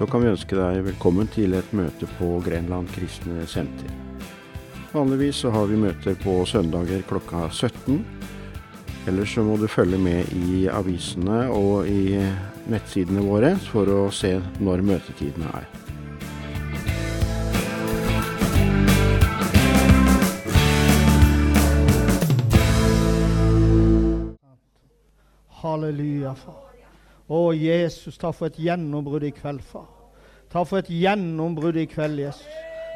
så kan vi ønske deg velkommen til et møte på Grenland kristne senter. Vanligvis så har vi møter på søndager klokka 17. Ellers så må du følge med i avisene og i nettsidene våre for å se når møtetidene er. Halleluja, far. Å, Jesus, takk for et gjennombrudd i kveld, far. Takk for et gjennombrudd i kveld, Jesus.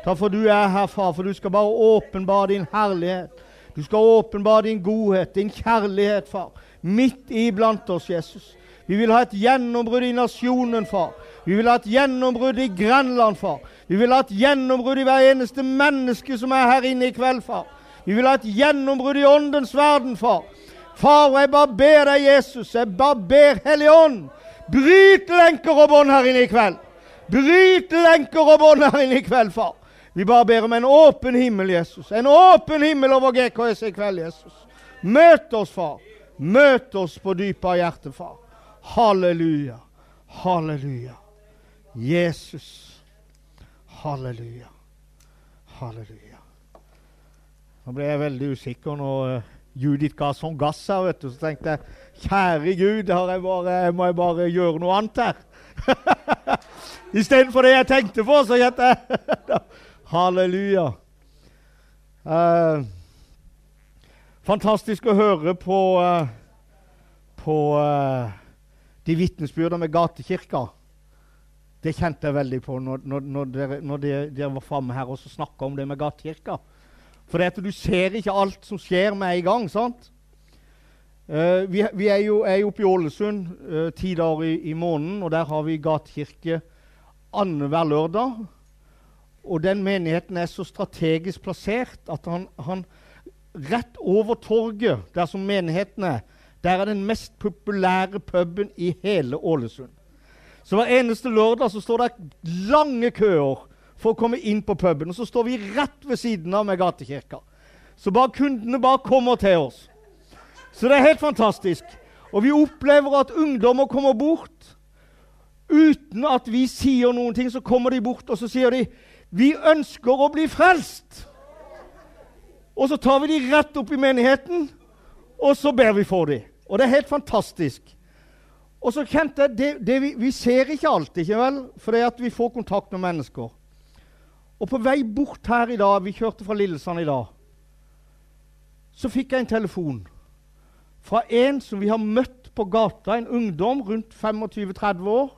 Takk for du er her, far, for du skal bare åpenbare din herlighet. Du skal åpenbare din godhet, din kjærlighet, far. Midt iblant oss, Jesus. Vi vil ha et gjennombrudd i nasjonen, far. Vi vil ha et gjennombrudd i Grenland, far. Vi vil ha et gjennombrudd i hver eneste menneske som er her inne i kveld, far. Vi vil ha et gjennombrudd i åndens verden, far. Far, jeg bare ber deg, Jesus, jeg bare ber Hellige Ånd, bryt lenker og bånd her inne i kveld. Bryt lenker og bånd her inne i kveld, far. Vi bare ber om en åpen himmel, Jesus. En åpen himmel over GKS i kveld, Jesus. Møt oss, far. Møt oss på dypet av hjertet, far. Halleluja. Halleluja. Jesus. Halleluja. Halleluja. Nå ble jeg veldig usikker når uh, Judith ga sånn gass her, vet du. Så tenkte jeg kjære Gud, jeg bare, må jeg bare gjøre noe annet her? Istedenfor det jeg tenkte på, så kjente jeg Halleluja. Uh, fantastisk å høre på, uh, på uh, de vitnesbyrdene med gatekirka. Det kjente jeg veldig på når, når, når dere, når dere, dere var framme her og snakka om det med gatekirka. For det at du ser ikke alt som skjer med en gang. sant? Uh, vi, vi, er jo, er jo oppe i Ålesund uh, ti dager i, i, måneden, og der har vi gatekirke annenhver lørdag. Og den menigheten er så strategisk plassert at han, han rett over torget, der som menigheten er, der er den mest populære puben i hele Ålesund. Så hver eneste lørdag så står det lange køer for å komme inn på puben. Og så står vi rett ved siden av med gatekirka. Så bare kundene bare kommer til oss. Så det er helt fantastisk. Og vi opplever at ungdommer kommer bort uten at vi sier noen ting. Så kommer de bort, og så sier de 'Vi ønsker å bli frelst'. Og så tar vi de rett opp i menigheten, og så ber vi for dem. Og det er helt fantastisk. Og så kjente jeg det, det vi, vi, ser ikke alt, ikke vel? For det at vi får kontakt med mennesker. Og på vei bort her i dag, vi kjørte fra Lillesand i dag, så fikk jeg en telefon fra en som vi har møtt på gata, en ungdom rundt 25-30 år,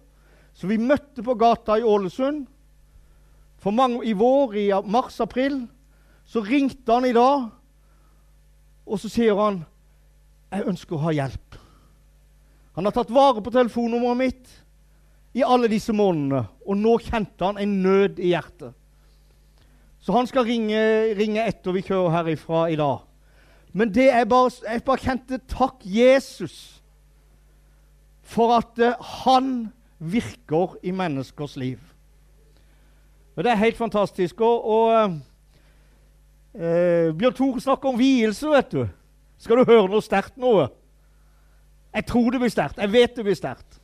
som vi møtte på gata i Ålesund mange, i vår, i mars-april. Så ringte han i dag, og så sier han 'Jeg ønsker å ha hjelp'. Han har tatt vare på telefonnummeret mitt i alle disse månedene, og nå kjente han en nød i hjertet. Så han skal ringe, ringe etter vi kjører herifra i dag. Men det er bare, jeg bare kjente takk Jesus for at uh, han virker i menneskers liv. Og Det er helt fantastisk. Og, og eh, Bjørn Tore snakker om vielse, vet du. Skal du høre noe sterkt noe? Jeg tror det blir sterkt. Jeg vet det blir sterkt.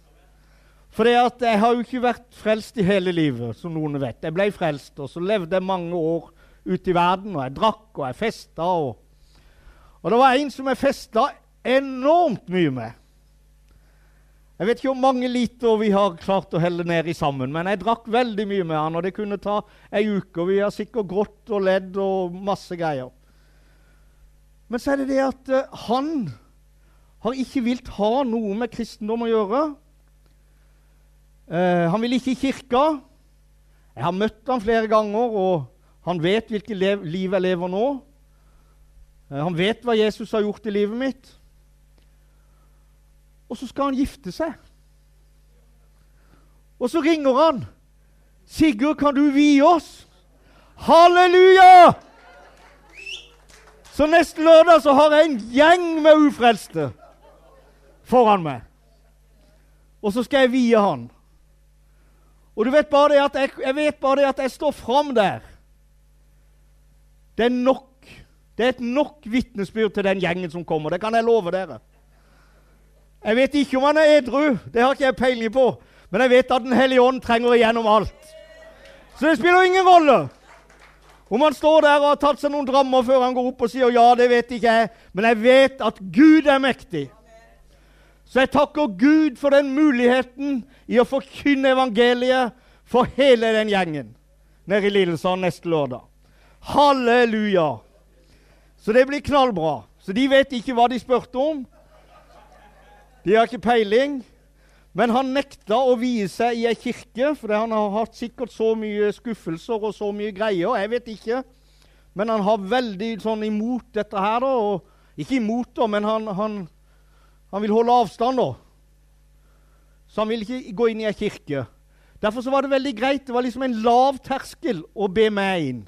For jeg har jo ikke vært frelst i hele livet, som noen vet. Jeg ble frelst, og så levde jeg mange år ute i verden, og jeg drakk og jeg festa. Og, og det var en som jeg festa enormt mye med. Jeg vet ikke hvor mange liter vi har klart å helle ned i sammen, men jeg drakk veldig mye med han, og det kunne ta ei uke. og Vi har sikkert grått og ledd og masse greier. Men så er det det at uh, han har ikke vilt ha noe med kristendom å gjøre. Uh, han vil ikke i kirka. Jeg har møtt ham flere ganger, og han vet hvilket liv jeg lever nå. Uh, han vet hva Jesus har gjort i livet mitt. Og så skal han gifte seg. Og så ringer han. 'Sigurd, kan du vie oss?' Halleluja! Så neste lørdag så har jeg en gjeng med ufrelste foran meg. Og så skal jeg vie han. Og du vet bare det at jeg, jeg vet bare det at jeg står fram der. Det er nok. Det er et nok vitnesbyrd til den gjengen som kommer. Det kan jeg love dere. Jeg vet ikke om han er edru, det har ikke jeg peiling på. Men jeg vet at Den hellige ånd trenger igjennom alt. Så det spiller ingen rolle om han står der og har tatt seg noen drammer før han går opp og sier 'ja, det vet ikke jeg', men jeg vet at Gud er mektig. Så jeg takker Gud for den muligheten i å forkynne evangeliet for hele den gjengen nede i Lillesand neste lørdag. Halleluja! Så det blir knallbra. Så de vet ikke hva de spurte om. De har ikke peiling. Men han nekta å vie seg i ei kirke, for han har hatt sikkert så mye skuffelser og så mye greier. Jeg vet ikke. Men han har veldig sånn imot dette her, da. Og, ikke imot, da, men han, han, han vil holde avstand, da. Så han vil ikke gå inn i ei kirke. Derfor så var det veldig greit. Det var liksom en lav terskel å be meg inn.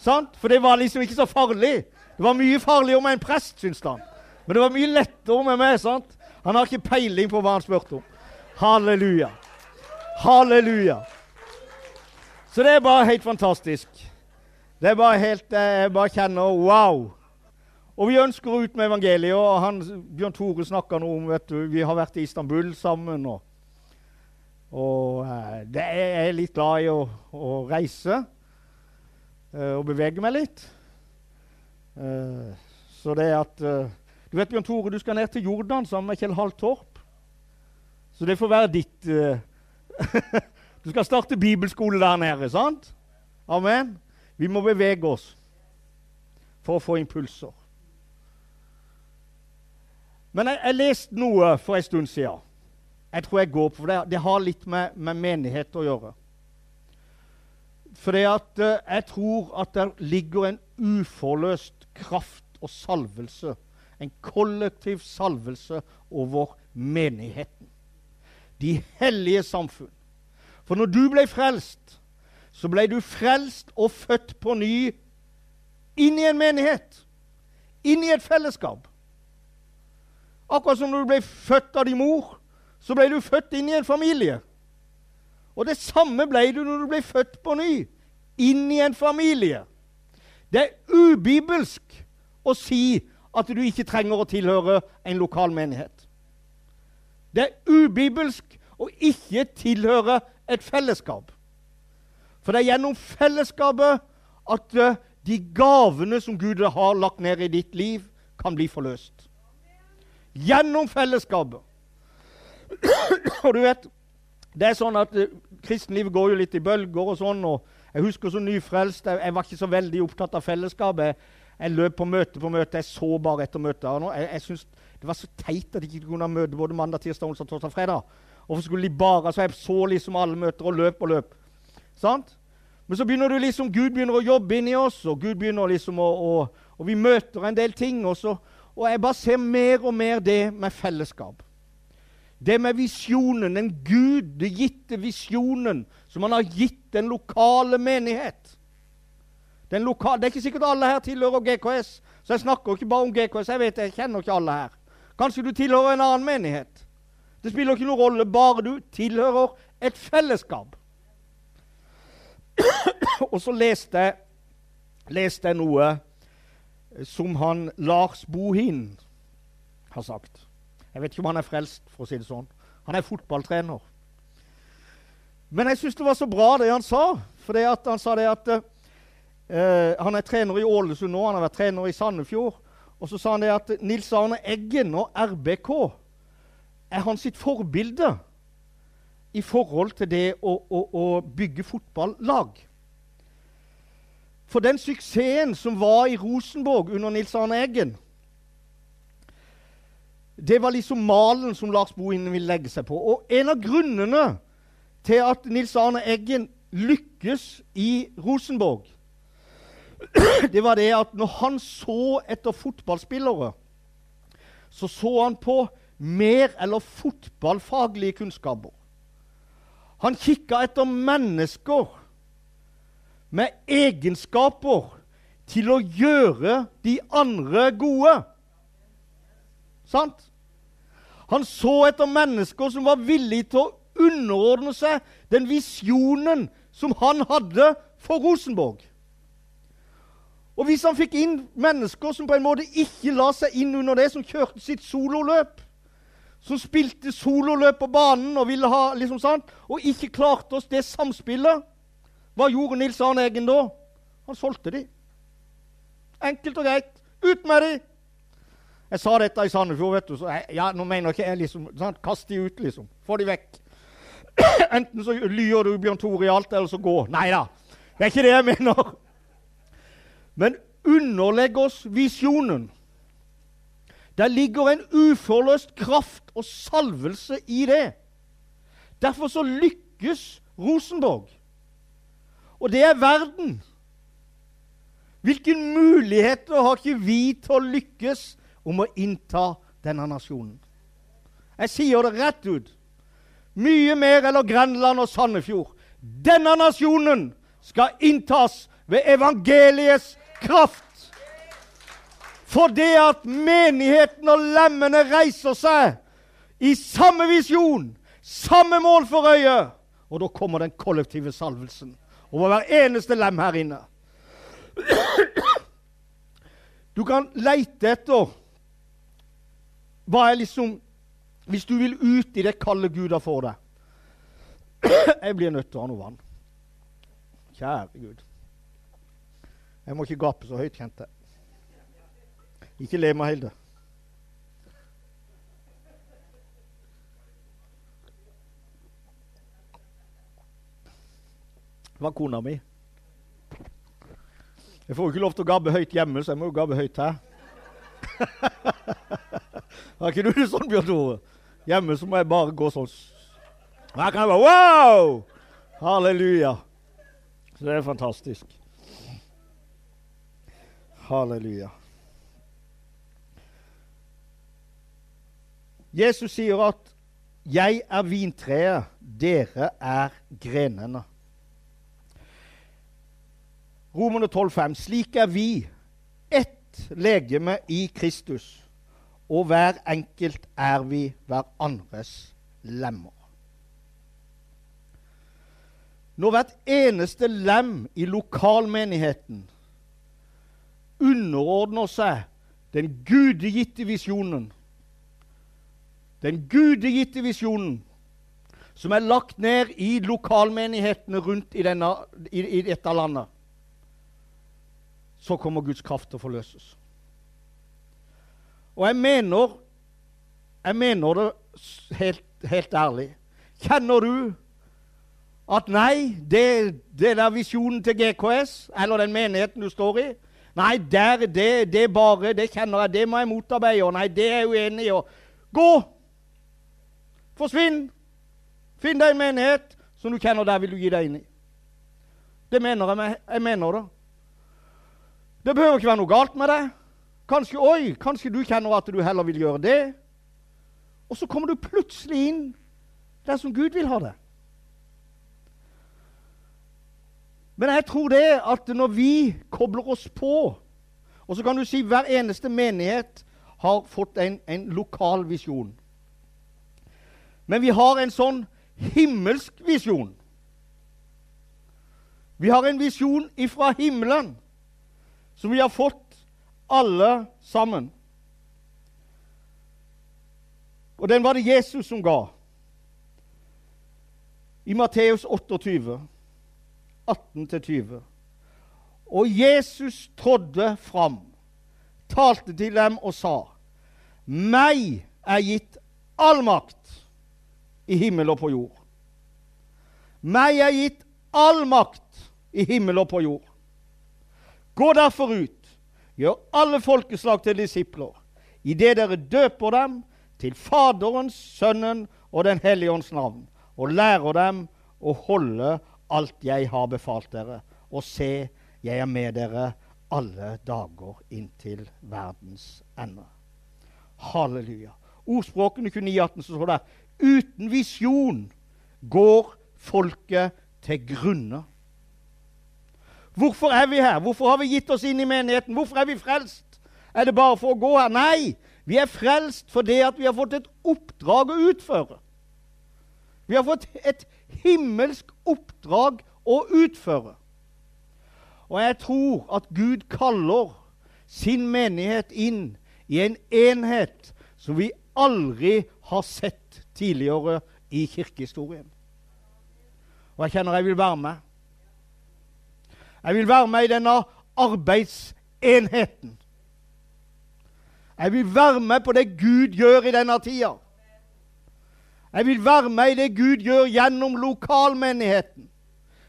Sant? For det var liksom ikke så farlig. Det var mye farligere med en prest, syns han. Men det var mye lettere med meg. sant? Han har ikke peiling på hva han spurte om. Halleluja. Halleluja. Så det er bare helt fantastisk. Det er bare helt Jeg bare kjenner wow. Og vi ønsker ut med evangeliet. og han, Bjørn Tore snakka noe om vet du, Vi har vært i Istanbul sammen. Og, og det er, jeg er litt glad i å, å reise uh, og bevege meg litt. Så det at du vet, Bjørn Tore, du skal ned til Jordan sammen med Kjell Halltorp. Så det får være ditt uh, Du skal starte bibelskole der nede, sant? Amen. Vi må bevege oss for å få impulser. Men jeg, jeg leste noe for en stund siden. Jeg tror jeg går på det. Det har litt med, med menighet å gjøre. At uh, jeg tror at det ligger en uforløst kraft og salvelse en kollektiv salvelse over menigheten. De hellige samfunn. For når du ble frelst, så ble du frelst og født på ny inn i en menighet. Inn i et fellesskap. Akkurat som når du ble født av din mor, så ble du født inn i en familie. Og det samme ble du når du ble født på ny. Inn i en familie. Det er ubibelsk å si at du ikke trenger å tilhøre en lokal menighet. Det er ubibelsk å ikke tilhøre et fellesskap. For det er gjennom fellesskapet at uh, de gavene som Gud har lagt ned i ditt liv, kan bli forløst. Gjennom fellesskapet. og du vet, det er sånn at uh, Kristenlivet går jo litt i bølger og sånn. og Jeg husker som nyfrelst, jeg, jeg var ikke så veldig opptatt av fellesskapet. Jeg løp på møte på møte. Jeg så bare etter møtet. Jeg, jeg synes Det var så teit at de ikke kunne ha møte både mandag, tirsdag, onsdag, torsdag, fredag. Hvorfor skulle de bare Så jeg så liksom alle møter og løp og løp. Sant? Men så begynner du liksom, Gud begynner å jobbe inni oss, og Gud begynner liksom å, å Og vi møter en del ting. Også, og jeg bare ser mer og mer det med fellesskap. Det med visjonen, den gudegitte visjonen som han har gitt den lokale menighet. Det er ikke sikkert alle her tilhører GKS, så jeg snakker ikke bare om GKS. Jeg vet, jeg kjenner ikke alle her. Kanskje du tilhører en annen menighet. Det spiller ikke noen rolle, bare du tilhører et fellesskap. Og så leste jeg, leste noe som han Lars Bohin har sagt. Jeg vet ikke om han er frelst, for å si det sånn. Han er fotballtrener. Men jeg syns det var så bra, det han sa. For han sa det at Eh, han er trener i Ålesund nå, han har vært trener i Sandefjord. Og så sa han det at Nils Arne Eggen og RBK er hans sitt forbilde i forhold til det å, å, å bygge fotballag. For den suksessen som var i Rosenborg under Nils Arne Eggen Det var liksom malen som Lars Bohin ville legge seg på. Og en av grunnene til at Nils Arne Eggen lykkes i Rosenborg, det var det at når han så etter fotballspillere, så så han på mer eller fotballfaglige kunnskaper. Han kikka etter mennesker med egenskaper til å gjøre de andre gode. Sant? Han så etter mennesker som var villige til å underordne seg den visjonen som han hadde for Rosenborg. Og hvis han fikk inn mennesker som på en måte ikke la seg inn under det, som kjørte sitt sololøp, som spilte sololøp på banen og ville ha liksom sant, og ikke klarte oss det samspillet. Hva gjorde Nils Arne Eggen da? Han solgte de. Enkelt og greit. Ut med de! Jeg sa dette i Sandefjord. vet du, så jeg, ja, Nå mener ikke jeg liksom sant, Kast de ut, liksom. Få de vekk. Enten så lyer du Bjørn Tore i alt, eller så gå. Nei da. Det er ikke det jeg mener. Men underlegge oss visjonen. Der ligger en uforløst kraft og salvelse i det. Derfor så lykkes Rosenborg. Og det er verden. Hvilke muligheter har ikke vi til å lykkes om å innta denne nasjonen? Jeg sier det rett ut. Mye mer eller Grenland og Sandefjord. Denne nasjonen skal inntas ved evangeliets kraft. For det at menigheten og lemmene reiser seg i samme visjon, samme mål for øye. Og da kommer den kollektive salvelsen over hver eneste lem her inne. Du kan leite etter hva er liksom Hvis du vil ut i det kalde Gud har for deg Jeg blir nødt til å ha noe vann. Kjære Gud. Jeg må ikke gape så høyt, kjente. Ikke le meg, Hilde. Det var kona mi. Jeg får jo ikke lov til å gabbe høyt hjemme, så jeg må jo gabbe høyt her. Har ikke du det sånn, Bjørn Tore? Hjemme så må jeg bare gå sånn. Her kan jeg bare Wow! Halleluja. Så det er fantastisk. Halleluja. Jesus sier at 'Jeg er vintreet, dere er grenene'. Romerne 12,5.: Slik er vi ett legeme i Kristus, og hver enkelt er vi hverandres lemmer. Når hvert eneste lem i lokalmenigheten underordner seg den gudegitte visjonen den gudegitte visjonen som er lagt ned i lokalmenighetene rundt i, denne, i, i dette landet, så kommer Guds kraft til å forløses. Og jeg mener, jeg mener det helt, helt ærlig. Kjenner du at nei, det, det der visjonen til GKS, eller den menigheten du står i Nei, der, det, det bare, det kjenner jeg, det må jeg motarbeide. Og nei, det er jeg uenig i. Gå! Forsvinn! Finn deg en menighet som du kjenner der vil du gi deg inn i. Det mener jeg, jeg mener det. Det behøver ikke være noe galt med det. Kanskje, oi, kanskje du kjenner at du heller vil gjøre det. Og så kommer du plutselig inn der som Gud vil ha det. Men jeg tror det at når vi kobler oss på Og så kan du si hver eneste menighet har fått en, en lokal visjon. Men vi har en sånn himmelsk visjon. Vi har en visjon ifra himmelen som vi har fått alle sammen. Og den var det Jesus som ga. I Matteus 28, 18-20. Og Jesus trådde fram, talte til dem og sa:" Meg er gitt all makt i himmel og på jord. Meg er gitt all makt i himmel og på jord. Gå derfor ut, gjør alle folkeslag til disipler, idet dere døper dem til Faderens, Sønnen og Den hellige ånds navn, og lærer dem å holde alt jeg har befalt dere. Og se, jeg er med dere alle dager inntil verdens ende. Halleluja. Ordspråkene 29,18 så står det Uten visjon går folket til grunne. Hvorfor er vi her? Hvorfor har vi gitt oss inn i menigheten? Hvorfor er vi frelst? Er det bare for å gå her? Nei, vi er frelst fordi vi har fått et oppdrag å utføre. Vi har fått et himmelsk oppdrag å utføre. Og jeg tror at Gud kaller sin menighet inn i en enhet som vi aldri har sett tidligere i kirkehistorien. Og jeg kjenner jeg vil være med. Jeg vil være med i denne arbeidsenheten. Jeg vil være med på det Gud gjør i denne tida. Jeg vil være med i det Gud gjør gjennom lokalmenigheten,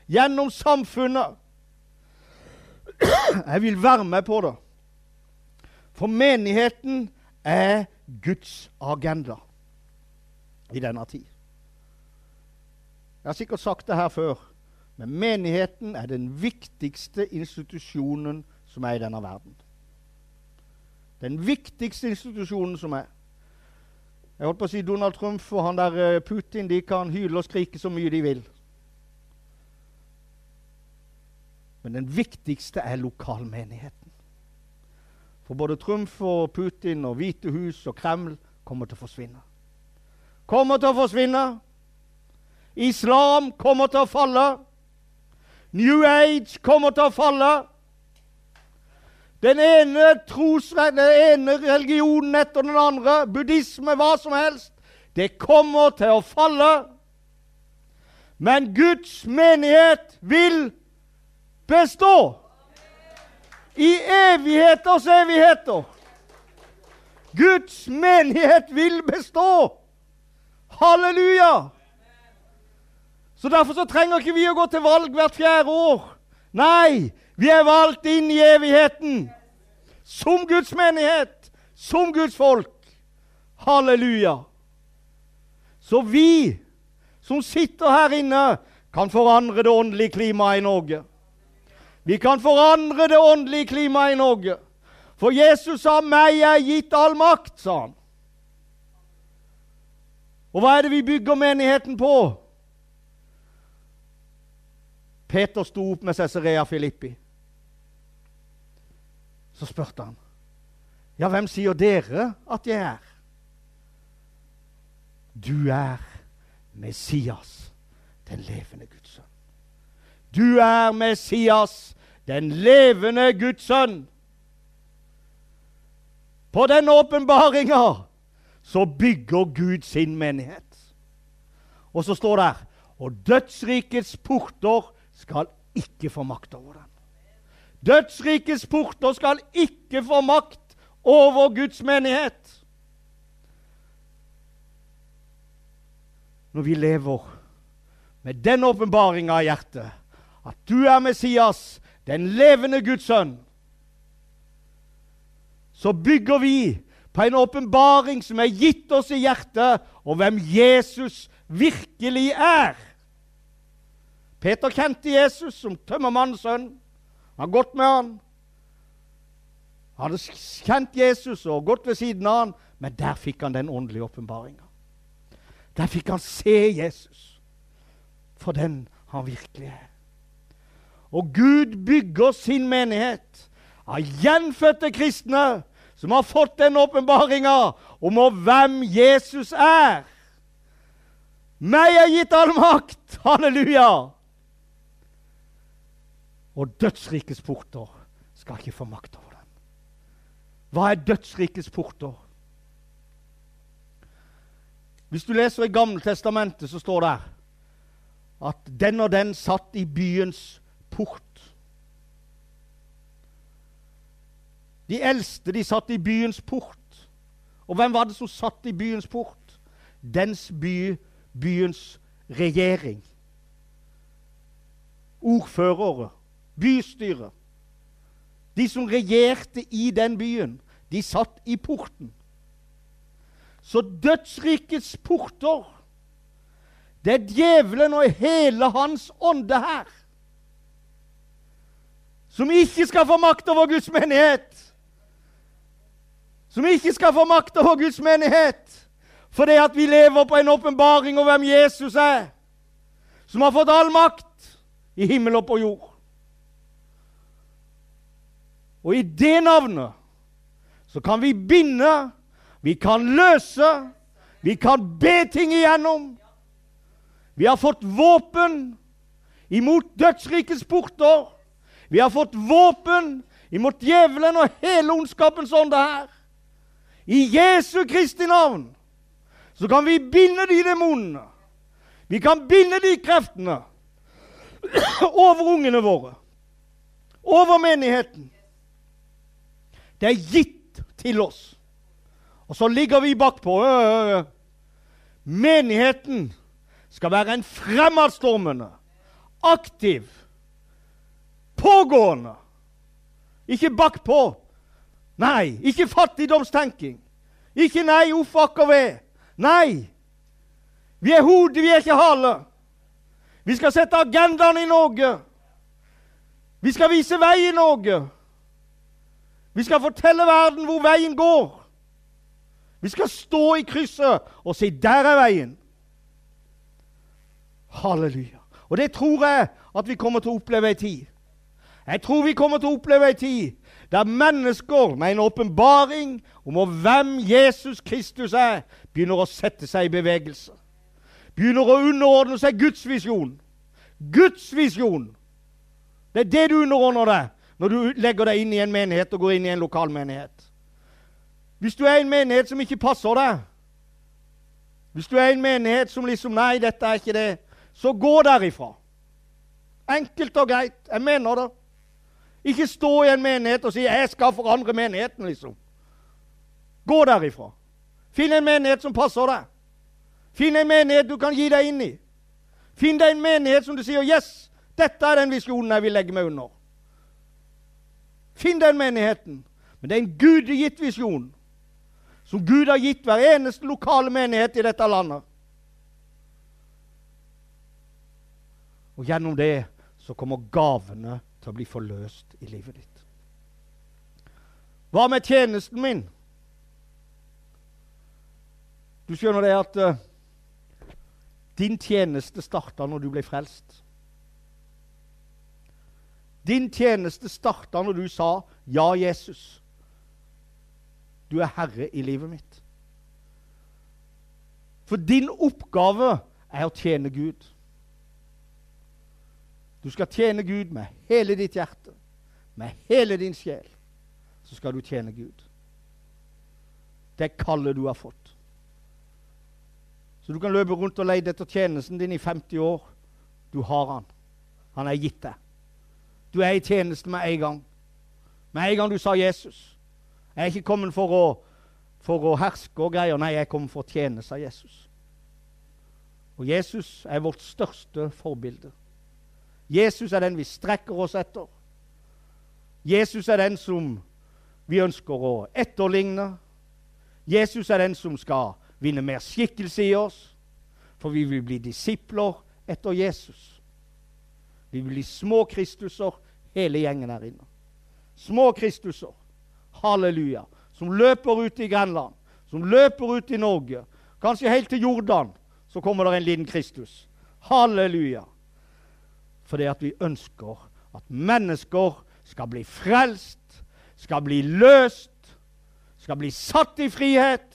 gjennom samfunnet. Jeg vil være med på det. For menigheten er Guds agenda i denne tid. Jeg har sikkert sagt det her før, men menigheten er den viktigste institusjonen som er i denne verden. Den viktigste institusjonen som er. Jeg holdt på å si Donald Trump og han der eh, Putin de kan hyle og skrike så mye de vil. Men den viktigste er lokalmenigheten. For både Trump og Putin og Hvite hus og Kreml kommer til å forsvinne. Kommer til å forsvinne. Islam kommer til å falle. New Age kommer til å falle. Den ene, trosverden, den ene religionen etter den andre, buddhisme, hva som helst, det kommer til å falle. Men Guds menighet vil bestå. I evigheters evigheter. Guds menighet vil bestå. Halleluja! Så Derfor så trenger ikke vi å gå til valg hvert fjerde år. Nei, vi er valgt inn i evigheten. Som Guds menighet, som Guds folk. Halleluja. Så vi som sitter her inne, kan forandre det åndelige klimaet i Norge. Vi kan forandre det åndelige klimaet i Norge. For Jesus sa 'meg er gitt all makt', sa han. Og hva er det vi bygger menigheten på? Peter sto opp med Cesarea Filippi. Så spurte han, 'Ja, hvem sier dere at jeg er?' Du er Messias, den levende Guds sønn. Du er Messias, den levende Guds sønn. På den åpenbaringa så bygger Gud sin menighet. Og så står det her Og dødsrikets porter skal ikke få makt over den. Dødsrikets porter skal ikke få makt over Guds menighet. Når vi lever med den åpenbaringa i hjertet at du er Messias, den levende Guds sønn, så bygger vi på en åpenbaring som er gitt oss i hjertet, og hvem Jesus virkelig er. Peter kjente Jesus som tømmermannens sønn. Han har gått med han. Han hadde kjent Jesus og gått ved siden av han, men der fikk han den åndelige åpenbaringa. Der fikk han se Jesus for den han virkelig er. Og Gud bygger sin menighet av gjenfødte kristne som har fått den åpenbaringa om hvem Jesus er. Meg er gitt all makt. Halleluja! Og dødsrikets porter skal ikke få makt over den. Hva er dødsrikets porter? Hvis du leser i Gamle Testamentet, så står det at den og den satt i byens port. De eldste de satt i byens port. Og hvem var det som satt i byens port? Dens by, byens regjering. Ordførere, bystyre. De som regjerte i den byen, de satt i porten. Så dødsrikets porter, det er djevelen og hele hans ånde her som ikke skal få makt over Guds menighet. Som ikke skal få makt over Guds menighet fordi at vi lever på en åpenbaring om hvem Jesus er. Som har fått all makt i himmel og på jord. Og i det navnet så kan vi binde, vi kan løse, vi kan be ting igjennom. Vi har fått våpen imot dødsrikets porter. Vi har fått våpen imot djevelen og hele ondskapens ånde her. I Jesu Kristi navn så kan vi binde de demonene. Vi kan binde de kreftene over ungene våre, over menigheten. Det er gitt til oss. Og så ligger vi bakpå. Menigheten skal være en fremadstormende, aktiv, pågående. Ikke bakpå. Nei, ikke fattigdomstenking. Ikke nei, uff, akker ved. Nei. Vi er hodet, vi er ikke hale. Vi skal sette agendaen i Norge. Vi skal vise vei i Norge. Vi skal fortelle verden hvor veien går. Vi skal stå i krysset og si 'der er veien'. Halleluja. Og det tror jeg at vi kommer til å oppleve ei tid. Jeg tror vi kommer til å oppleve ei tid der mennesker med en åpenbaring om hvem Jesus Kristus er, begynner å sette seg i bevegelse. Begynner å underordne seg Guds visjon. Guds visjon! Det er det du underordner deg når du legger deg inn i en menighet og går inn i en lokalmenighet. Hvis du er i en menighet som ikke passer deg, hvis du er i en menighet som liksom Nei, dette er ikke det. Så gå derifra. Enkelt og greit. Jeg mener det. Ikke stå i en menighet og si 'jeg skal forandre menigheten', liksom. Gå derifra. Finn en menighet som passer deg. Finn en menighet du kan gi deg inn i. Finn deg en menighet som du sier 'yes, dette er den visjonen jeg vil legge meg under'. Finn den menigheten. Men det er en gudegitt visjon som Gud har gitt hver eneste lokale menighet i dette landet. Og gjennom det så kommer gavene til å bli forløst i livet ditt. Hva med tjenesten min? Du skjønner det at uh, din tjeneste starta når du ble frelst. Din tjeneste starta når du sa 'Ja, Jesus'. Du er herre i livet mitt. For din oppgave er å tjene Gud. Du skal tjene Gud med hele ditt hjerte, med hele din sjel. Så skal du tjene Gud. Det kallet du har fått. Så du kan løpe rundt og lete etter tjenesten din i 50 år. Du har han. Han er gitt deg. Du er i tjeneste med en gang. Med en gang du sa Jesus. Jeg er ikke kommet for å, for å herske og greier. Nei, jeg er kommet for å tjene, sa Jesus. Og Jesus er vårt største forbilde. Jesus er den vi strekker oss etter. Jesus er den som vi ønsker å etterligne. Jesus er den som skal vinne mer skikkelse i oss, for vi vil bli disipler etter Jesus. Vi blir små Kristuser, hele gjengen her inne. Små Kristuser. Halleluja. Som løper ut i Grenland, som løper ut i Norge. Kanskje helt til Jordan. Så kommer det en liten Kristus. Halleluja. Fordi at vi ønsker at mennesker skal bli frelst, skal bli løst, skal bli satt i frihet.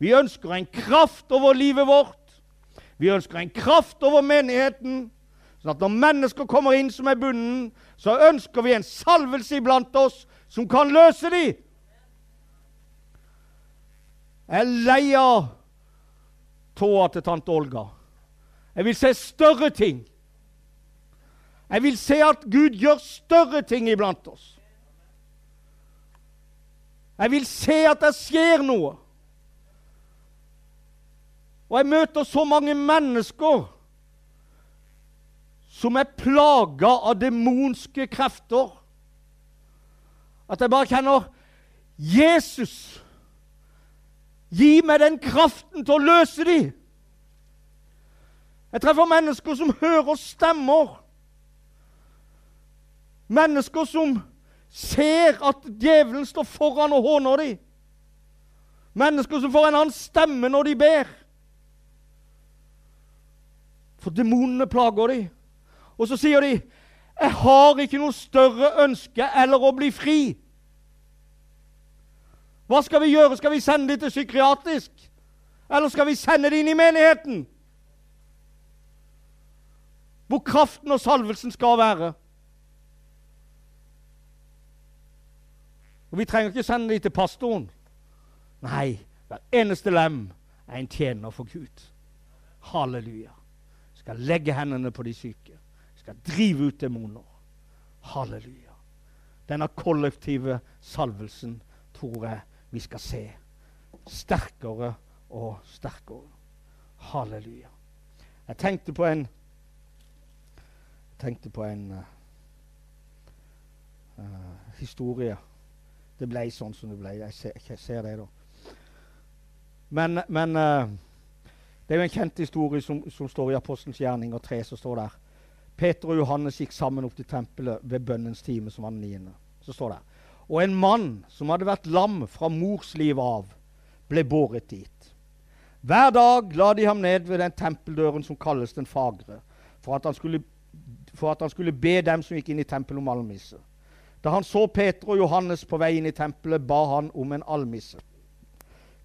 Vi ønsker en kraft over livet vårt. Vi ønsker en kraft over menigheten. Sånn at når mennesker kommer inn som er bunden, så ønsker vi en salvelse iblant oss som kan løse dem. Jeg er lei av tåa til tante Olga. Jeg vil se større ting. Jeg vil se at Gud gjør større ting iblant oss. Jeg vil se at det skjer noe. Og jeg møter så mange mennesker som er plaga av demonske krefter. At jeg bare kjenner Jesus, gi meg den kraften til å løse dem. Jeg treffer mennesker som hører stemmer. Mennesker som ser at djevelen står foran og håner dem. Mennesker som får en annen stemme når de ber. For demonene plager dem. Og så sier de 'Jeg har ikke noe større ønske eller å bli fri'. Hva skal vi gjøre? Skal vi sende dem til psykiatrisk? Eller skal vi sende dem inn i menigheten? Hvor kraften og salvelsen skal være. Og Vi trenger ikke sende dem til pastoren. Nei, hver eneste lem er en tjener for Gud. Halleluja. Skal legge hendene på de syke. Skal drive ut demoner. Halleluja. Denne kollektive salvelsen tror jeg vi skal se sterkere og sterkere. Halleluja. Jeg tenkte på en tenkte på en uh, uh, historie. Det ble sånn som det ble. Jeg ser, jeg ser det, da. Men, men uh, det er jo en kjent historie som, som står i Apostelens gjerninger 3. som står der Peter og Johannes gikk sammen opp til tempelet ved bønnens time, som var den niende. Så står det Og en mann som hadde vært lam fra mors liv av, ble båret dit. Hver dag la de ham ned ved den tempeldøren som kalles Den fagre, for at han skulle, at han skulle be dem som gikk inn i tempelet, om almisse. Da han så Peter og Johannes på vei inn i tempelet, ba han om en almisse.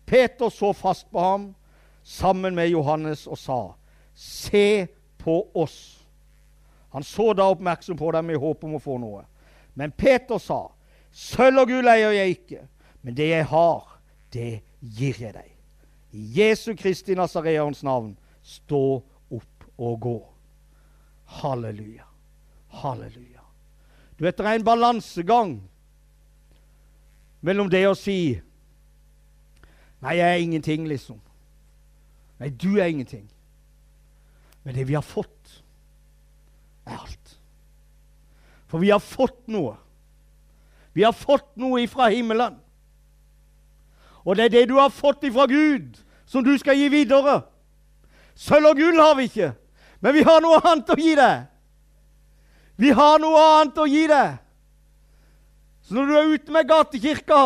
Peter så fast på ham sammen med Johannes og sa, 'Se på oss.' Han så da oppmerksom på dem i håp om å få noe. Men Peter sa, 'Sølv og gull eier jeg ikke, men det jeg har, det gir jeg deg.' I Jesu Kristi Nasareans navn, stå opp og gå. Halleluja. Halleluja. Du vet, det er en balansegang mellom det å si Nei, jeg er ingenting, liksom. Nei, du er ingenting. Men det vi har fått, er alt. For vi har fått noe. Vi har fått noe ifra himmelen. Og det er det du har fått ifra Gud, som du skal gi videre. Sølv og gull har vi ikke, men vi har noe annet å gi deg. Vi har noe annet å gi deg. Så når du er ute med gatekirka,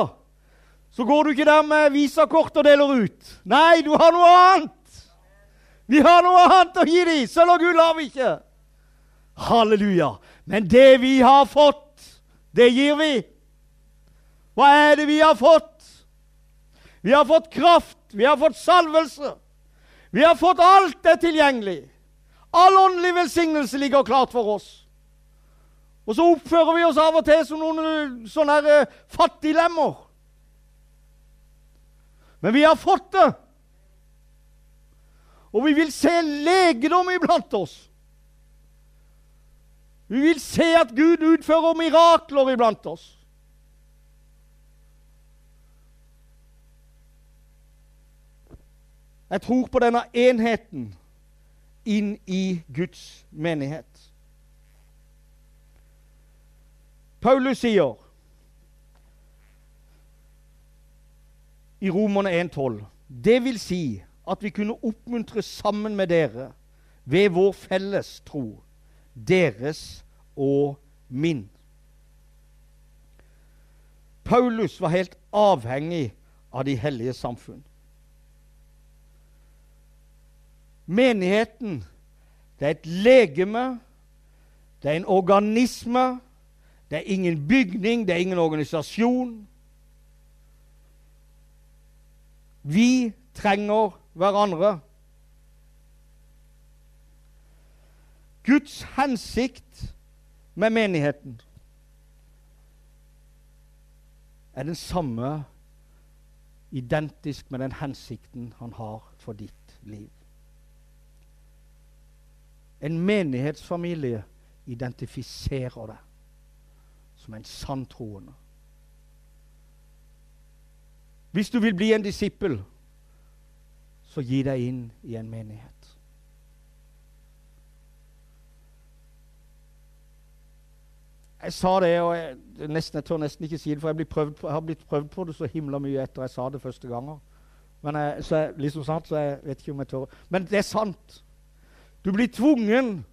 så går du ikke der med visakort og deler ut. Nei, du har noe annet. Vi har noe annet å gi dem. Sølv og gull har vi ikke. Halleluja. Men det vi har fått, det gir vi. Hva er det vi har fått? Vi har fått kraft, vi har fått salvelse. Vi har fått alt det tilgjengelig. All åndelig velsignelse ligger klart for oss. Og så oppfører vi oss av og til som noen eh, sånne uh, fattiglemmer. Men vi har fått det. Og vi vil se legedom iblant oss. Vi vil se at Gud utfører mirakler iblant oss. Jeg tror på denne enheten inn i Guds menighet. Paulus sier i Romerne 1,12 Det vil si at vi kunne oppmuntre sammen med dere ved vår felles tro, deres og min. Paulus var helt avhengig av de hellige samfunn. Menigheten det er et legeme, det er en organisme det er ingen bygning, det er ingen organisasjon. Vi trenger hverandre. Guds hensikt med menigheten er den samme, identisk med den hensikten han har for ditt liv. En menighetsfamilie identifiserer deg som en sann troende. Hvis du vil bli en disippel, så gi deg inn i en menighet. Jeg sa det, og jeg, nesten, jeg, tør nesten ikke si det, for jeg, prøvd, jeg, har blitt prøvd på det så himla mye etter jeg sa det første gangen. Men jeg, så jeg, liksom sant, så jeg vet ikke om jeg tør. Men det er sant. Du blir tvungen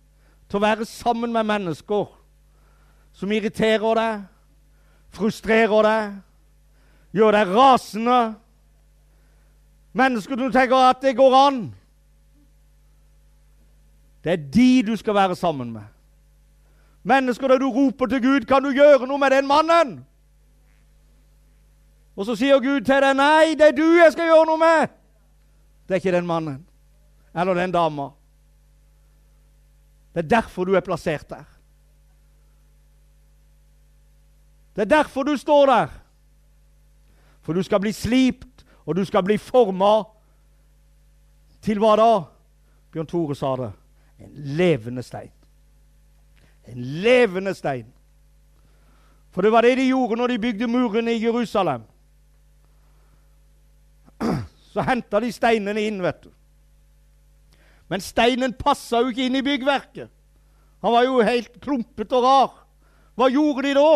til å være sammen med mennesker som irriterer deg, frustrerer deg, gjør deg rasende. Mennesker du tenker at det går an. Det er de du skal være sammen med. Mennesker der du roper til Gud 'Kan du gjøre noe med den mannen?' Og så sier Gud til deg 'Nei, det er du jeg skal gjøre noe med'. Det er ikke den mannen eller den dama. Det er derfor du er plassert der. Det er derfor du står der. For du skal bli slipt, og du skal bli forma Til hva da? Bjørn Tore sa det. En levende stein. En levende stein. For det var det de gjorde når de bygde murene i Jerusalem. Så henta de steinene inn, vet du. Men steinen passa jo ikke inn i byggverket. Han var jo helt klumpete og rar. Hva gjorde de da?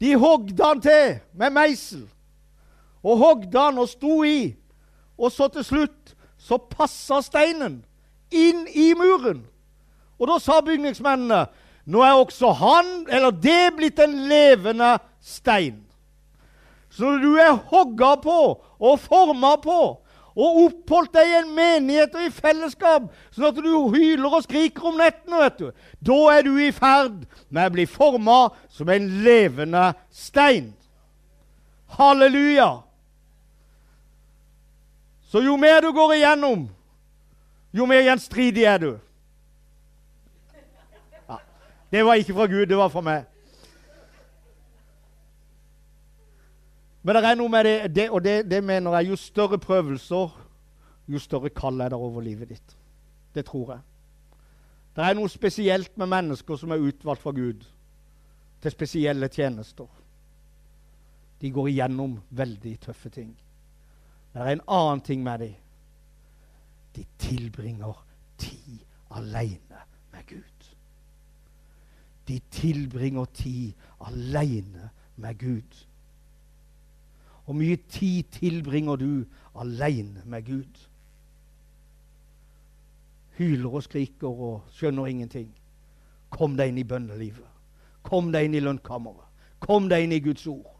De hogde han til med meisel. Og hogde han og sto i. Og så til slutt så passa steinen inn i muren. Og da sa bygningsmennene nå er også han, eller det, blitt en levende stein. Så du er hogga på og forma på og oppholdt deg i en menighet og i fellesskap, sånn at du hyler og skriker om nettene, vet du, da er du i ferd med å bli forma som en levende stein. Halleluja! Så jo mer du går igjennom, jo mer gjenstridig er du. Det var ikke fra Gud, det var fra meg. Men det er noe med det, det og det, det, mener jeg, jo større prøvelser, jo større kall er det over livet ditt. Det tror jeg. Det er noe spesielt med mennesker som er utvalgt fra Gud til spesielle tjenester. De går igjennom veldig tøffe ting. Men det er en annen ting med dem. De tilbringer tid alene med Gud. De tilbringer tid alene med Gud. Hvor mye tid tilbringer du alene med Gud? Hyler og skriker og skjønner ingenting. Kom deg inn i bønnelivet. Kom deg inn i lønnkammeret. Kom deg inn i Guds ord.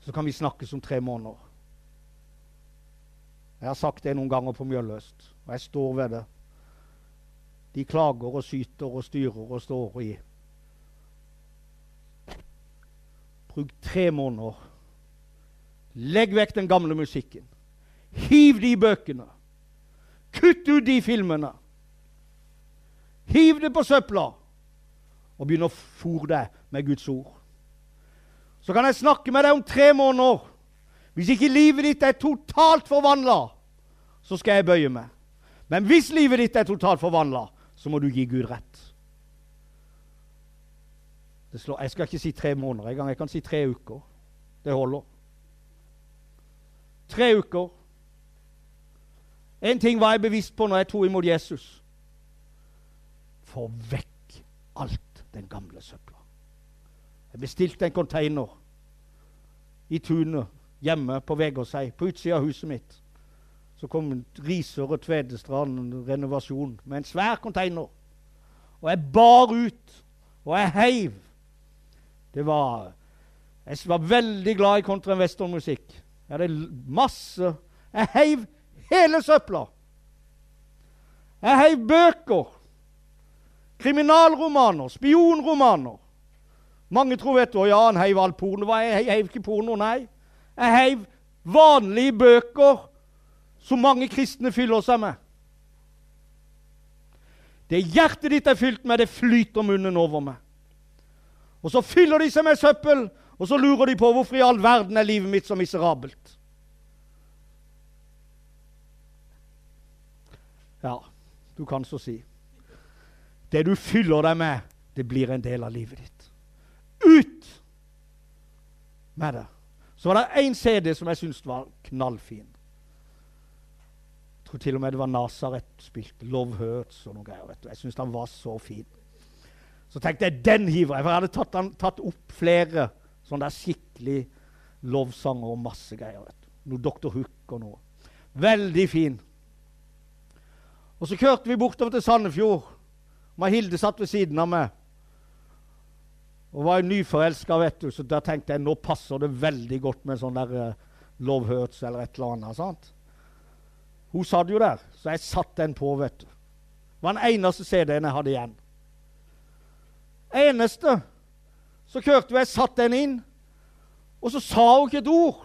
Så kan vi snakkes om tre måneder. Jeg har sagt det noen ganger på Mjølløst, og jeg står ved det. De klager og syter og styrer og står i Bruk tre måneder. Legg vekk den gamle musikken. Hiv de bøkene. Kutt ut de filmene. Hiv det på søpla. Og begynn å fòre deg med Guds ord. Så kan jeg snakke med deg om tre måneder. Hvis ikke livet ditt er totalt forvandla, så skal jeg bøye meg. Men hvis livet ditt er totalt forvandla, så må du gi Gud rett. Slår, jeg skal ikke si tre måneder engang. Jeg kan si tre uker. Det holder. Tre uker. En ting var jeg bevisst på når jeg tok imot Jesus. Få vekk alt den gamle søpla. Jeg bestilte en container i tunet hjemme på Vegårshei, på utsida av huset mitt. Så kom Risør og Tvedestrand renovasjon med en svær container. Og jeg bar ut, og jeg heiv det var Jeg var veldig glad i country-western-musikk. Jeg hadde masse Jeg heiv hele søpla. Jeg heiv bøker. Kriminalromaner, spionromaner. Mange tror vet du, ja, han heiv all porno. Jeg heiv ikke porno, nei. Jeg heiv vanlige bøker som mange kristne fyller seg med. Det hjertet ditt er fylt med, det flyter munnen over med. Og så fyller de seg med søppel, og så lurer de på hvorfor i all verden er livet mitt så miserabelt. Ja, du kan så si. Det du fyller deg med, det blir en del av livet ditt. Ut med det. Så var det én CD som jeg syntes var knallfin. Tror til og med det var Nazaret spilte Love Hurts og noe greier. Jeg syns han var så fin. Så tenkte jeg den hiver jeg. For jeg hadde tatt, tatt opp flere sånne der skikkelig lovsanger og masse greier. Noe Dr. Hook og noe. Veldig fin. Og så kjørte vi bortover til Sandefjord. Mahilde satt ved siden av meg og var nyforelska, vet du. Så da tenkte jeg nå passer det veldig godt med sånn der uh, Love Hurts eller et eller annet. sant? Hun satt jo der, så jeg satte den på, vet du. Det var den eneste CD-en jeg hadde igjen eneste. Så kjørte jeg satte den inn, og så sa hun ikke et ord.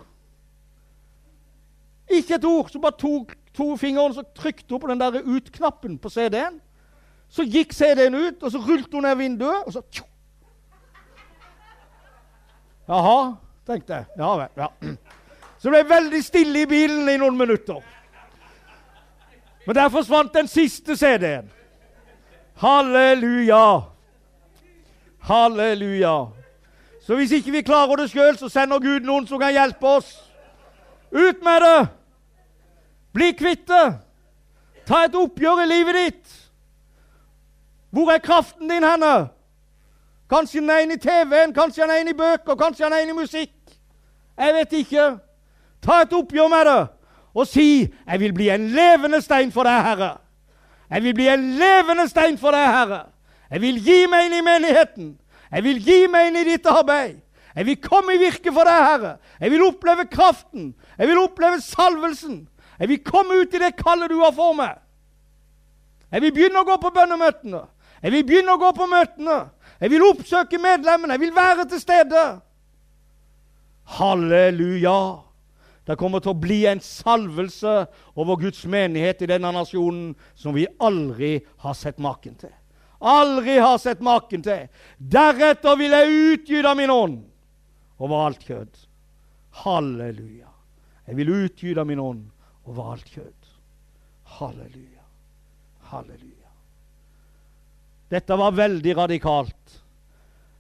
Ikke et ord. Så bare tok to fingrene så trykte hun på den der ut-knappen på CD-en. Så gikk CD-en ut, og så rullet hun ned vinduet, og så tjo. Jaha, tenkte jeg. Ja vel. Ja. Så det ble veldig stille i bilen i noen minutter. Men der forsvant den siste CD-en. Halleluja. Halleluja. Så hvis ikke vi klarer det sjøl, så sender Gud noen som kan hjelpe oss. Ut med det! Bli kvitt det! Ta et oppgjør i livet ditt. Hvor er kraften din henne? Kanskje den er inne i TV-en, kanskje den er inne i bøker, kanskje den er inne i musikk. Jeg vet ikke. Ta et oppgjør med det og si 'Jeg vil bli en levende stein for deg, Herre'. Jeg vil bli en levende stein for deg, Herre. Jeg vil gi meg inn i menigheten. Jeg vil gi meg inn i ditt arbeid. Jeg vil komme i virke for deg, Herre. Jeg vil oppleve kraften. Jeg vil oppleve salvelsen. Jeg vil komme ut i det kallet du har for meg. Jeg vil begynne å gå på bønnemøtene. Jeg vil begynne å gå på møtene. Jeg vil oppsøke medlemmene. Jeg vil være til stede. Halleluja! Det kommer til å bli en salvelse over Guds menighet i denne nasjonen som vi aldri har sett maken til. Aldri har sett maken til. Deretter vil jeg utgyte min ånd over alt kjød. Halleluja. Jeg vil utgyte min ånd over alt kjød. Halleluja. Halleluja. Dette var veldig radikalt.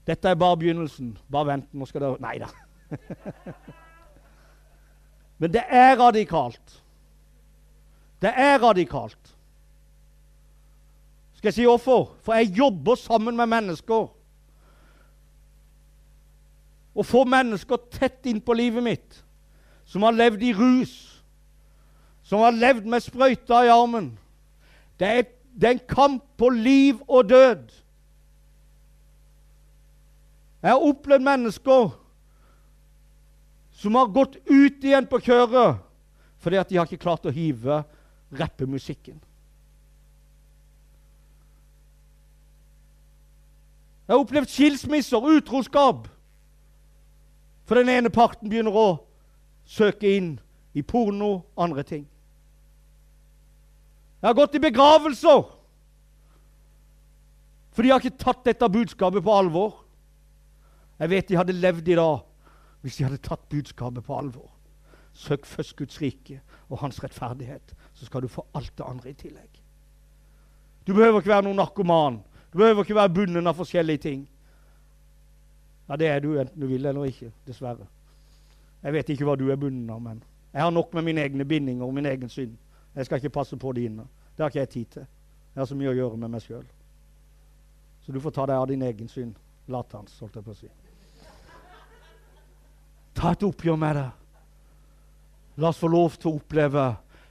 Dette er bare begynnelsen. Bare vent, nå skal det Nei da. Men det er radikalt. Det er radikalt. Skal jeg si hvorfor? For jeg jobber sammen med mennesker. Å få mennesker tett innpå livet mitt, som har levd i rus, som har levd med sprøyta i armen Det er, det er en kamp på liv og død. Jeg har opplevd mennesker som har gått ut igjen på kjøret fordi at de har ikke klart å hive rappemusikken. Jeg har opplevd skilsmisser, utroskap. For den ene parten begynner å søke inn i porno og andre ting. Jeg har gått i begravelser. For de har ikke tatt dette budskapet på alvor. Jeg vet de hadde levd i dag hvis de hadde tatt budskapet på alvor. Søk først Guds rike og hans rettferdighet, så skal du få alt det andre i tillegg. Du behøver ikke være noen narkoman. Du behøver ikke være bundet av forskjellige ting. Ja, det er du enten du vil eller ikke, dessverre. Jeg vet ikke hva du er bundet av, men jeg har nok med mine egne bindinger og min egen synd. Jeg skal ikke passe på dine. Det har ikke jeg tid til. Jeg har så mye å gjøre med meg sjøl. Så du får ta deg av din egen synd. Latans, holdt jeg på å si. Ta et oppgjør med det. La oss få lov til å oppleve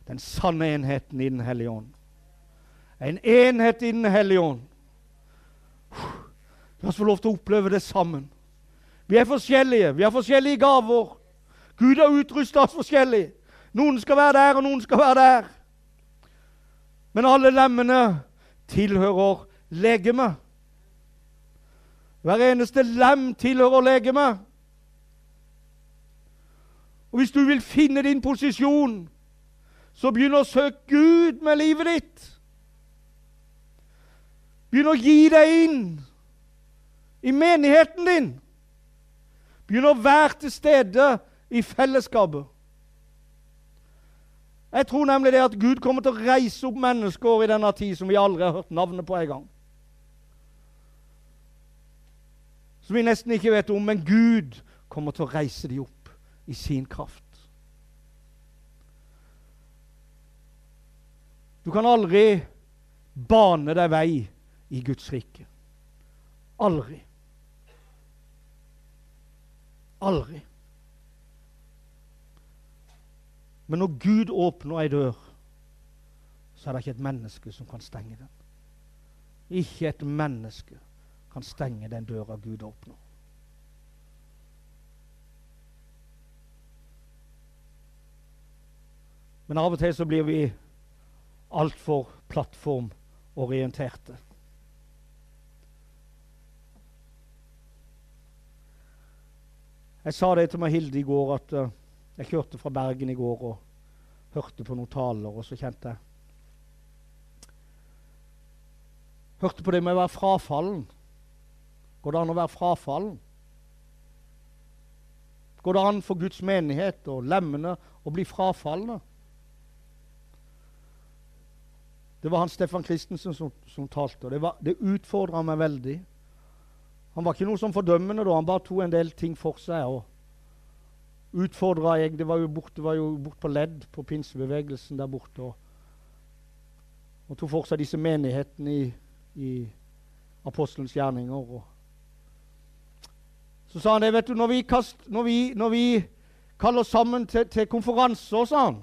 den sanne enheten i Den hellige ånd. En enhet i Den hellige ånd. La oss få lov til å oppleve det sammen. Vi er forskjellige. Vi har forskjellige gaver. Gud har utrusta oss forskjellig. Noen skal være der, og noen skal være der. Men alle lemmene tilhører legemet. Hver eneste lem tilhører legemet. Og hvis du vil finne din posisjon, så begynn å søke Gud med livet ditt. Begynn å gi deg inn i menigheten din. Begynn å være til stede i fellesskapet. Jeg tror nemlig det at Gud kommer til å reise opp mennesker i denne tid som vi aldri har hørt navnet på engang. Som vi nesten ikke vet om, men Gud kommer til å reise dem opp i sin kraft. Du kan aldri bane deg vei i Guds rike. Aldri. Aldri. Men når Gud åpner ei dør, så er det ikke et menneske som kan stenge den. Ikke et menneske kan stenge den døra Gud åpner. Men av og til så blir vi altfor plattformorienterte. Jeg sa det til meg Hilde i går at uh, jeg kjørte fra Bergen i går og hørte på noen taler, og så kjente jeg Hørte på det med å være frafallen. Går det an å være frafallen? Går det an for Guds menighet og lemmene å bli frafalne? Det var han Stefan Christensen som, som talte, og det, var- det utfordra meg veldig. Han var ikke noe som fordømmende da, han bare tok en del ting for seg. og utfordra jeg Det var jo bort, det var jo bort på ledd på pinsebevegelsen der borte. Og, og tok for seg disse menighetene i, i apostelens gjerninger. Og. Så sa han det, vet du, når vi, kast, når vi, når vi kaller sammen til, til konferanser, sa han,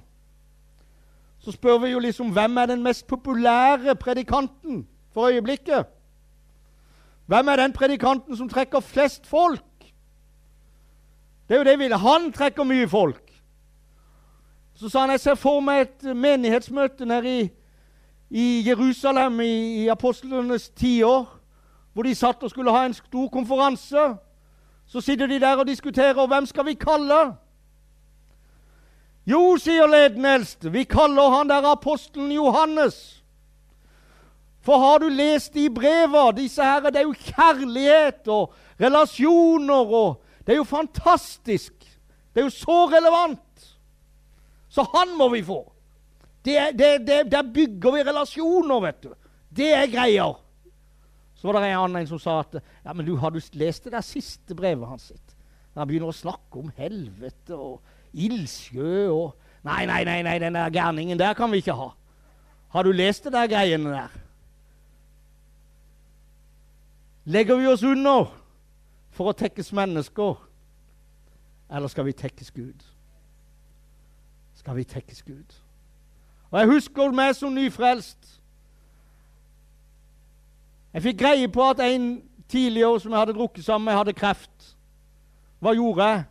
så spør vi jo liksom hvem er den mest populære predikanten for øyeblikket? Hvem er den predikanten som trekker flest folk? Det er jo det vi vil. Han trekker mye folk. Så sa han jeg ser for meg et menighetsmøte nede i, i Jerusalem i, i apostlenes tiår, hvor de satt og skulle ha en stor konferanse. Så sitter de der og diskuterer hvem skal vi kalle. Jo, sier leden eldste, vi kaller han der apostelen Johannes. For har du lest de breva? Disse her, Det er jo kjærlighet og relasjoner og Det er jo fantastisk. Det er jo så relevant. Så han må vi få. Det, det, det, der bygger vi relasjoner, vet du. Det er greier. Så var det en annen som sa at ja, men du, har du lest det der siste brevet hans? sitt? Han begynner å snakke om helvete og ildsjø og Nei, nei, nei, nei, den der gærningen der kan vi ikke ha. Har du lest det der greiene der? Legger vi oss under for å tekkes mennesker, eller skal vi tekkes Gud? Skal vi tekkes Gud? Og Jeg husker meg som nyfrelst. Jeg fikk greie på at en tidligere som jeg hadde drukket sammen med, hadde kreft. Hva gjorde jeg?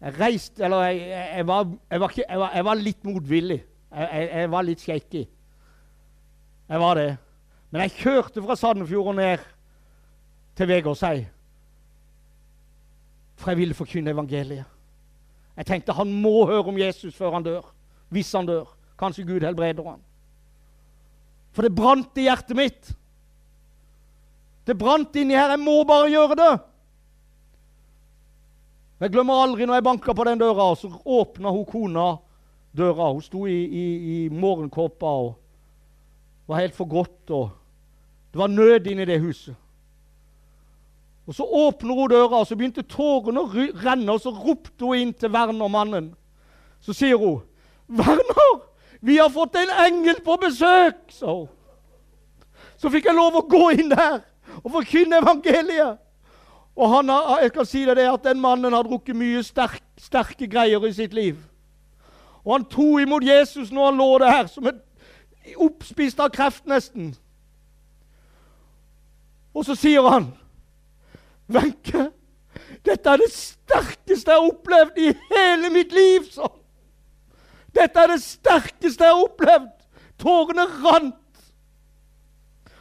Jeg reiste Eller jeg, jeg, var, var, ikke, var, jeg var, litt motvillig. Jeg, var litt shaky. Jeg var det. Men jeg kjørte fra Sandefjord og ned til Vegårshei. For jeg ville forkynne evangeliet. Jeg tenkte han må høre om Jesus før han dør. Hvis han dør. Kanskje Gud helbreder han. For det brant i hjertet mitt. Det brant inni her. Jeg må bare gjøre det. Jeg glemmer aldri når jeg banka på den døra, og så åpna hun kona døra. Hun sto i, i, i morgenkåpa og var helt for godt. og Det var nød inni det huset. Og Så åpner hun døra, og så begynte tårene å renne, og så ropte hun inn til Werner-mannen. Så sier hun, 'Werner, vi har fått en engel på besøk!' sa. Så fikk jeg lov å gå inn der og forkynne evangeliet. Og han har, jeg kan si det, det at Den mannen har drukket mye sterk, sterke greier i sitt liv. Og han tok imot Jesus når han lå der, som et oppspist av kreft nesten. Og så sier han Wenche, dette er det sterkeste jeg har opplevd i hele mitt liv! sånn. Dette er det sterkeste jeg har opplevd! Tårene rant.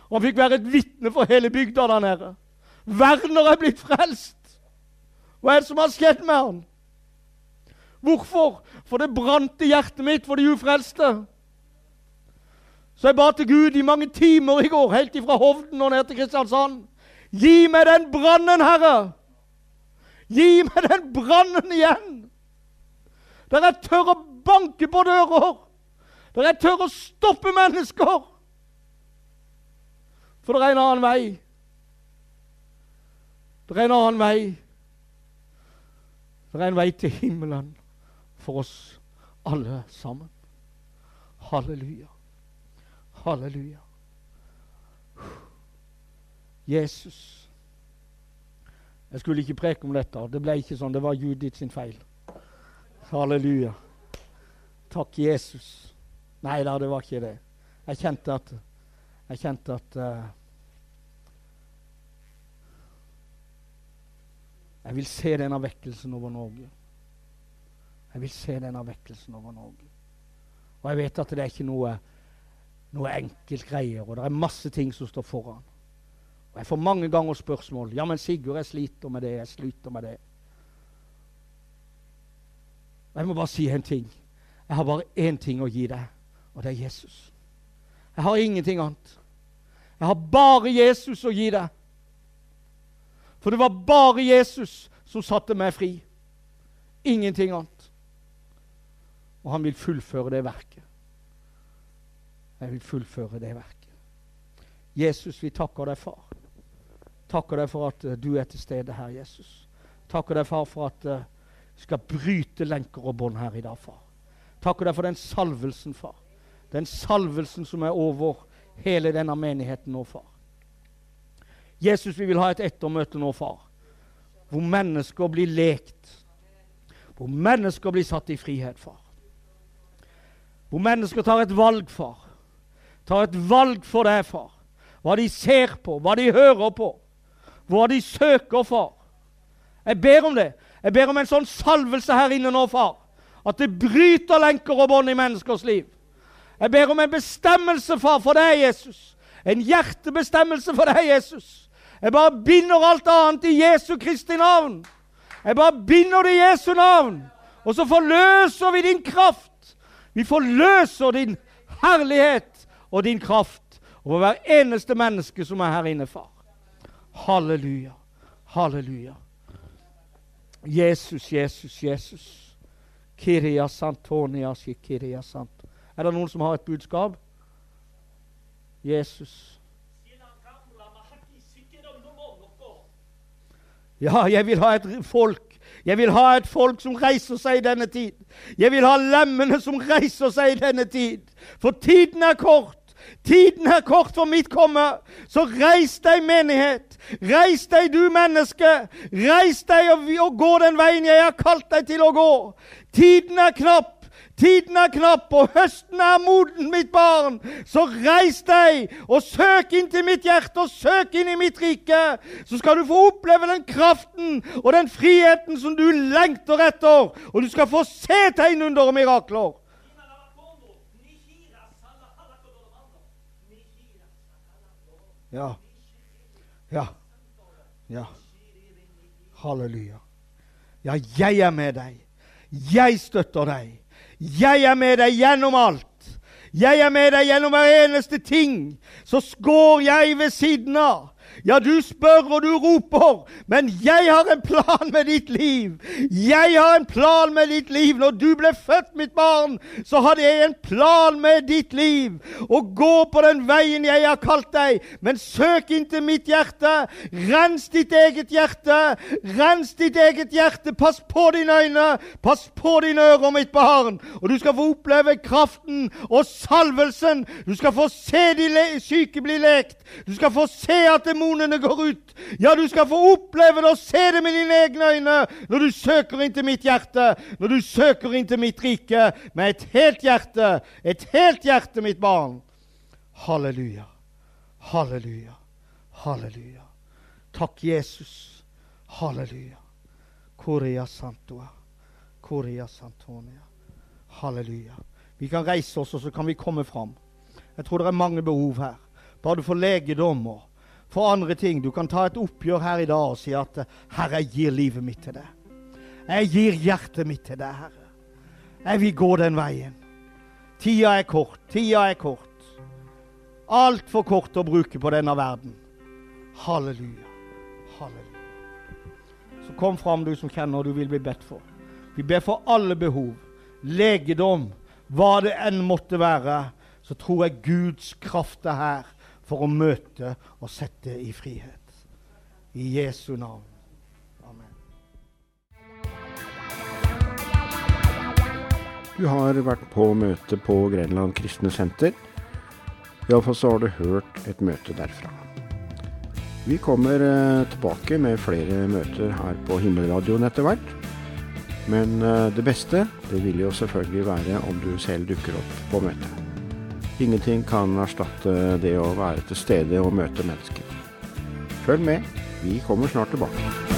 Og han fikk være et vitne for hele bygda der nede. Werner er blitt frelst. Hva er det som har skjedd med han? Hvorfor? For det brant i hjertet mitt for de ufrelste. Så jeg ba til Gud i mange timer i går, helt ifra Hovden og ned til Kristiansand. Gi meg den brannen, Herre! Gi meg den brannen igjen! Der jeg tør å banke på dører. Der jeg tør å stoppe mennesker. For det er en annen vei. Det er en annen vei. Det er en vei til himmelen for oss alle sammen. Halleluja. Halleluja. Jesus. Jeg skulle ikke preke om dette. Det ble ikke sånn. Det var Judith sin feil. Halleluja. Takk, Jesus. Nei da, det var ikke det. Jeg kjente at Jeg kjente at uh, Jeg vil se denne vekkelsen over Norge. Jeg vil se denne vekkelsen over Norge. Og jeg vet at det er ikke noe, noe enkelt greier, og det er masse ting som står foran. Og Jeg får mange ganger spørsmål. 'Ja, men Sigurd, jeg sliter med det. Jeg sliter med det.' Jeg må bare si en ting. Jeg har bare én ting å gi deg, og det er Jesus. Jeg har ingenting annet. Jeg har bare Jesus å gi deg. For det var bare Jesus som satte meg fri. Ingenting annet. Og han vil fullføre det verket. Jeg vil fullføre det verket. Jesus, vi takker deg, far. Takker deg for at uh, du er til stede her, Jesus. Takker deg, far, for at du skal bryte lenker og bånd her i dag, far. Takker deg for den salvelsen, far. Den salvelsen som er over hele denne menigheten nå, far. Jesus, vi vil ha et ettermøte nå, far, hvor mennesker blir lekt. Hvor mennesker blir satt i frihet, far. Hvor mennesker tar et valg, far. Tar et valg for deg, far. Hva de ser på, hva de hører på, hva de søker, far. Jeg ber om det. Jeg ber om en sånn salvelse her inne nå, far. At det bryter lenker og bånd i menneskers liv. Jeg ber om en bestemmelse, far, for deg, Jesus. En hjertebestemmelse for deg, Jesus. Jeg bare binder alt annet i Jesu Kristi navn. Jeg bare binder det i Jesu navn. Og så forløser vi din kraft. Vi forløser din herlighet og din kraft over hver eneste menneske som er her inne, far. Halleluja. Halleluja. Jesus, Jesus, Jesus. Kiria santonia, kiria sant. Er det noen som har et budskap? Jesus. Ja, jeg vil ha et folk. Jeg vil ha et folk som reiser seg i denne tid. Jeg vil ha lemmene som reiser seg i denne tid. For tiden er kort. Tiden er kort for mitt komme. Så reis deg, menighet. Reis deg, du menneske. Reis deg og, og gå den veien jeg har kalt deg til å gå. Tiden er knapp. Tiden er knapp, og høsten er moden, mitt barn. Så reis deg og søk inn til mitt hjerte og søk inn i mitt rike. Så skal du få oppleve den kraften og den friheten som du lengter etter. Og du skal få se tegn under og mirakler. Ja. Ja. Ja. Halleluja. Ja, jeg er med deg. Jeg støtter deg. Jeg er med deg gjennom alt. Jeg er med deg gjennom hver eneste ting. Så går jeg ved siden av. Ja, du spør og du roper, men jeg har en plan med ditt liv. Jeg har en plan med ditt liv. Når du ble født, mitt barn, så hadde jeg en plan med ditt liv. Å gå på den veien jeg har kalt deg. Men søk inn til mitt hjerte. Rens ditt eget hjerte. Rens ditt eget hjerte. Pass på dine øyne. Pass på dine ører, mitt barn. Og du skal få oppleve kraften og salvelsen. Du skal få se de syke bli lekt. Du skal få se at demonene går ut. Ja, du skal få oppleve det og se det med dine egne øyne når du søker inn til mitt hjerte, når du søker inn til mitt rike med et helt hjerte. Et helt hjerte, mitt barn. Halleluja. Halleluja. Halleluja. Takk, Jesus. Halleluja. Korea santua, Korea santonia. Halleluja. Vi kan reise oss, og så kan vi komme fram. Jeg tror det er mange behov her. Bare du får legedom og for andre ting. Du kan ta et oppgjør her i dag og si at 'Herre, jeg gir livet mitt til deg'. Jeg gir hjertet mitt til deg, Herre. Jeg vil gå den veien. Tida er kort. Tida er kort. Altfor kort å bruke på denne verden. Halleluja. Halleluja. Så kom fram, du som kjenner du vil bli bedt for. Vi ber for alle behov. Legedom, hva det enn måtte være. Så tror jeg Guds kraft er her for å møte og sette i frihet. I Jesu navn. Amen. Du har vært på møte på Grenland kristne senter. Iallfall så har du hørt et møte derfra. Vi kommer eh, tilbake med flere møter her på Himmelradioen etter hvert. Men eh, det beste det vil jo selvfølgelig være om du selv dukker opp på møtet. Ingenting kan erstatte det å være til stede og møte mennesker. Følg med, vi kommer snart tilbake.